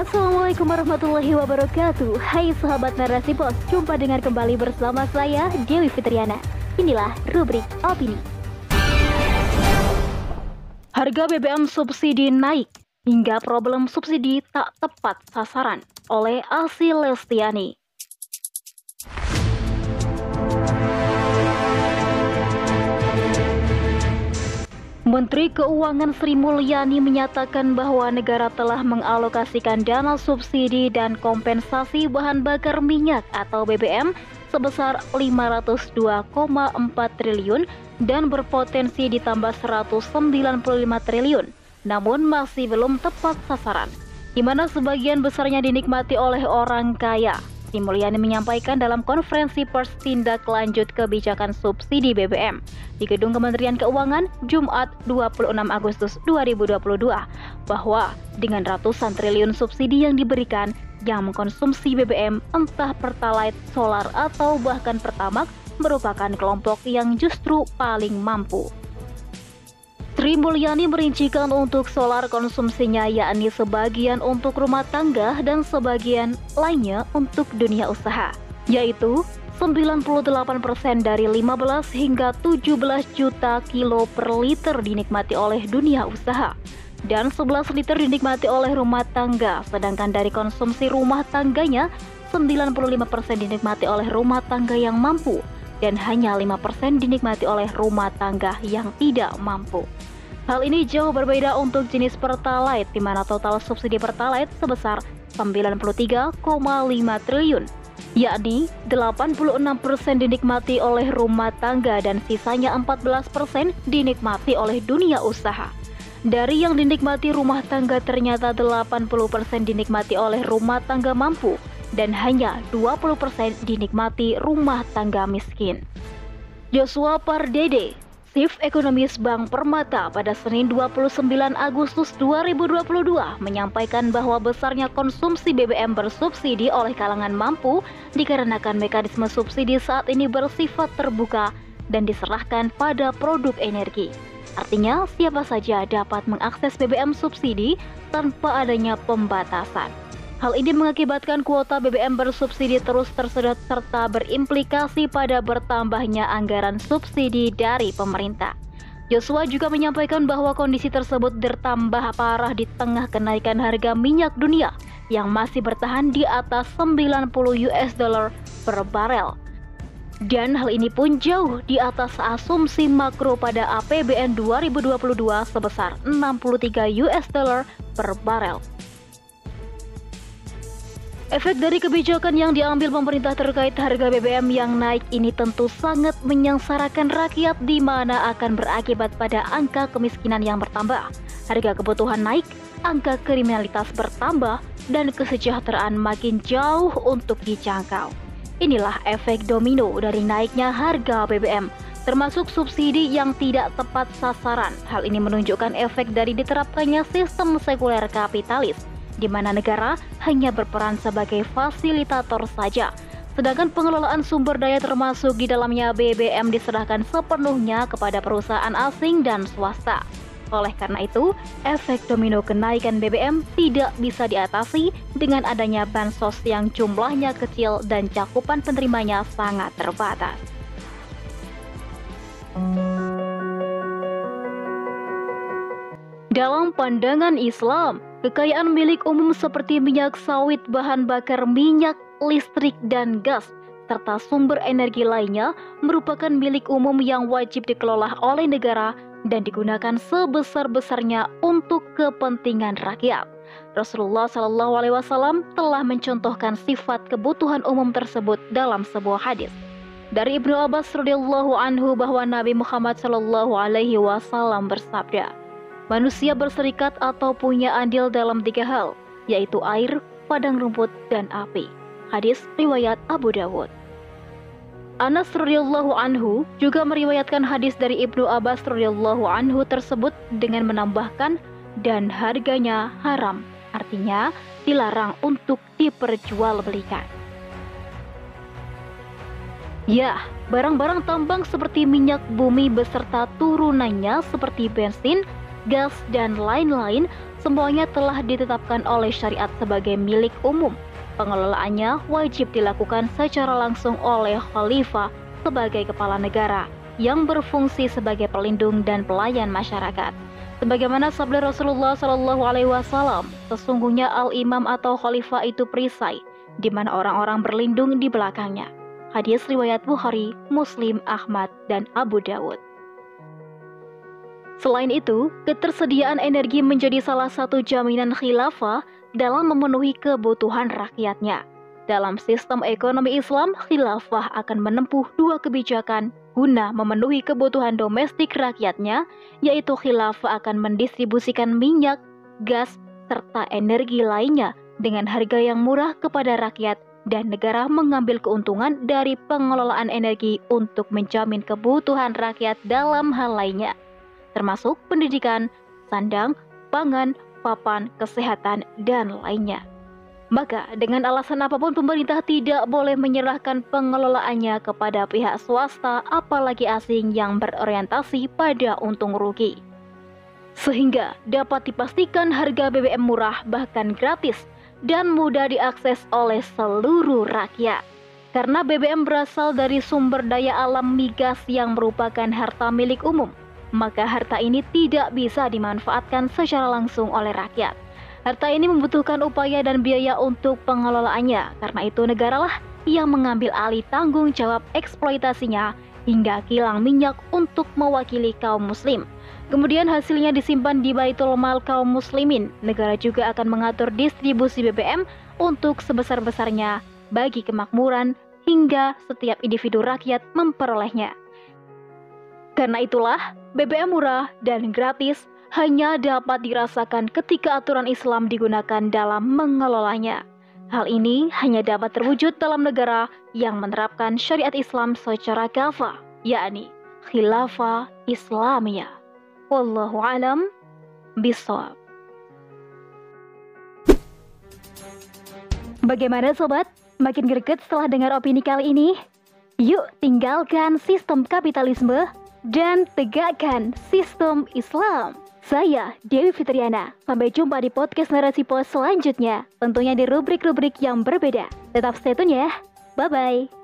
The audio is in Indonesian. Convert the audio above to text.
Assalamualaikum warahmatullahi wabarakatuh. Hai sahabat narasi pos Jumpa dengan kembali bersama saya Dewi Fitriana. Inilah rubrik opini. Harga BBM subsidi naik Hingga problem subsidi tak tepat sasaran Oleh Asi Lestiani Menteri Keuangan Sri Mulyani menyatakan bahwa negara telah mengalokasikan dana subsidi dan kompensasi bahan bakar minyak atau BBM sebesar 502,4 triliun dan berpotensi ditambah 195 triliun, namun masih belum tepat sasaran, di mana sebagian besarnya dinikmati oleh orang kaya. Sri Mulyani menyampaikan dalam konferensi pers tindak lanjut kebijakan subsidi BBM di Gedung Kementerian Keuangan Jumat 26 Agustus 2022 bahwa dengan ratusan triliun subsidi yang diberikan yang mengkonsumsi BBM entah Pertalite, solar atau bahkan Pertamax merupakan kelompok yang justru paling mampu. Sri Mulyani merincikan untuk solar konsumsinya yakni sebagian untuk rumah tangga dan sebagian lainnya untuk dunia usaha, yaitu 98% dari 15 hingga 17 juta kilo per liter dinikmati oleh dunia usaha dan 11 liter dinikmati oleh rumah tangga, sedangkan dari konsumsi rumah tangganya 95% dinikmati oleh rumah tangga yang mampu dan hanya 5% dinikmati oleh rumah tangga yang tidak mampu. Hal ini jauh berbeda untuk jenis Pertalite, di mana total subsidi Pertalite sebesar 93,5 triliun, yakni 86% dinikmati oleh rumah tangga dan sisanya 14% dinikmati oleh dunia usaha. Dari yang dinikmati rumah tangga ternyata 80% dinikmati oleh rumah tangga mampu dan hanya 20% dinikmati rumah tangga miskin. Joshua Pardede Chief Ekonomis Bank Permata pada Senin 29 Agustus 2022 menyampaikan bahwa besarnya konsumsi BBM bersubsidi oleh kalangan mampu dikarenakan mekanisme subsidi saat ini bersifat terbuka dan diserahkan pada produk energi. Artinya, siapa saja dapat mengakses BBM subsidi tanpa adanya pembatasan. Hal ini mengakibatkan kuota BBM bersubsidi terus tersedot serta berimplikasi pada bertambahnya anggaran subsidi dari pemerintah. Joshua juga menyampaikan bahwa kondisi tersebut bertambah parah di tengah kenaikan harga minyak dunia yang masih bertahan di atas 90 US dollar per barel. Dan hal ini pun jauh di atas asumsi makro pada APBN 2022 sebesar 63 US dollar per barel. Efek dari kebijakan yang diambil pemerintah terkait harga BBM yang naik ini tentu sangat menyengsarakan rakyat di mana akan berakibat pada angka kemiskinan yang bertambah, harga kebutuhan naik, angka kriminalitas bertambah, dan kesejahteraan makin jauh untuk dijangkau. Inilah efek domino dari naiknya harga BBM, termasuk subsidi yang tidak tepat sasaran. Hal ini menunjukkan efek dari diterapkannya sistem sekuler kapitalis di mana negara hanya berperan sebagai fasilitator saja. Sedangkan pengelolaan sumber daya termasuk di dalamnya BBM diserahkan sepenuhnya kepada perusahaan asing dan swasta. Oleh karena itu, efek domino kenaikan BBM tidak bisa diatasi dengan adanya bansos yang jumlahnya kecil dan cakupan penerimanya sangat terbatas. Dalam pandangan Islam, Kekayaan milik umum seperti minyak sawit, bahan bakar minyak, listrik, dan gas, serta sumber energi lainnya merupakan milik umum yang wajib dikelola oleh negara dan digunakan sebesar-besarnya untuk kepentingan rakyat. Rasulullah Shallallahu Alaihi Wasallam telah mencontohkan sifat kebutuhan umum tersebut dalam sebuah hadis. Dari Ibnu Abbas radhiyallahu anhu bahwa Nabi Muhammad Shallallahu Alaihi Wasallam bersabda, Manusia berserikat atau punya andil dalam tiga hal, yaitu air, padang rumput, dan api. Hadis riwayat Abu Dawud. Anas radhiyallahu anhu juga meriwayatkan hadis dari Ibnu Abbas radhiyallahu anhu tersebut dengan menambahkan dan harganya haram, artinya dilarang untuk diperjualbelikan. Ya, barang-barang tambang seperti minyak bumi beserta turunannya seperti bensin, gas, dan lain-lain semuanya telah ditetapkan oleh syariat sebagai milik umum. Pengelolaannya wajib dilakukan secara langsung oleh khalifah sebagai kepala negara yang berfungsi sebagai pelindung dan pelayan masyarakat. Sebagaimana sabda Rasulullah Shallallahu Alaihi Wasallam, sesungguhnya al imam atau khalifah itu perisai, di mana orang-orang berlindung di belakangnya. Hadis riwayat Bukhari, Muslim, Ahmad, dan Abu Dawud. Selain itu, ketersediaan energi menjadi salah satu jaminan khilafah dalam memenuhi kebutuhan rakyatnya. Dalam sistem ekonomi Islam, khilafah akan menempuh dua kebijakan guna memenuhi kebutuhan domestik rakyatnya, yaitu khilafah akan mendistribusikan minyak, gas, serta energi lainnya dengan harga yang murah kepada rakyat dan negara mengambil keuntungan dari pengelolaan energi untuk menjamin kebutuhan rakyat dalam hal lainnya, termasuk pendidikan, sandang, pangan, papan, kesehatan, dan lainnya. Maka dengan alasan apa pun pemerintah tidak boleh menyerahkan pengelolaannya kepada pihak swasta apalagi asing yang berorientasi pada untung rugi. Sehingga dapat dipastikan harga BBM murah bahkan gratis dan mudah diakses oleh seluruh rakyat. Karena BBM berasal dari sumber daya alam migas yang merupakan harta milik umum, maka harta ini tidak bisa dimanfaatkan secara langsung oleh rakyat Harta ini membutuhkan upaya dan biaya untuk pengelolaannya, karena itu negaralah yang mengambil alih tanggung jawab eksploitasinya hingga kilang minyak untuk mewakili kaum muslim. Kemudian hasilnya disimpan di Baitul Mal kaum muslimin. Negara juga akan mengatur distribusi BBM untuk sebesar-besarnya bagi kemakmuran hingga setiap individu rakyat memperolehnya. Karena itulah BBM murah dan gratis hanya dapat dirasakan ketika aturan Islam digunakan dalam mengelolanya. Hal ini hanya dapat terwujud dalam negara yang menerapkan syariat Islam secara kafah, yakni khilafah Islamiyah. Wallahu alam bisawab. Bagaimana sobat? Makin greget setelah dengar opini kali ini? Yuk tinggalkan sistem kapitalisme dan tegakkan sistem Islam. Saya Dewi Fitriana. Sampai jumpa di podcast Narasi Pos selanjutnya. Tentunya di rubrik-rubrik yang berbeda. Tetap stay tune ya. Bye-bye.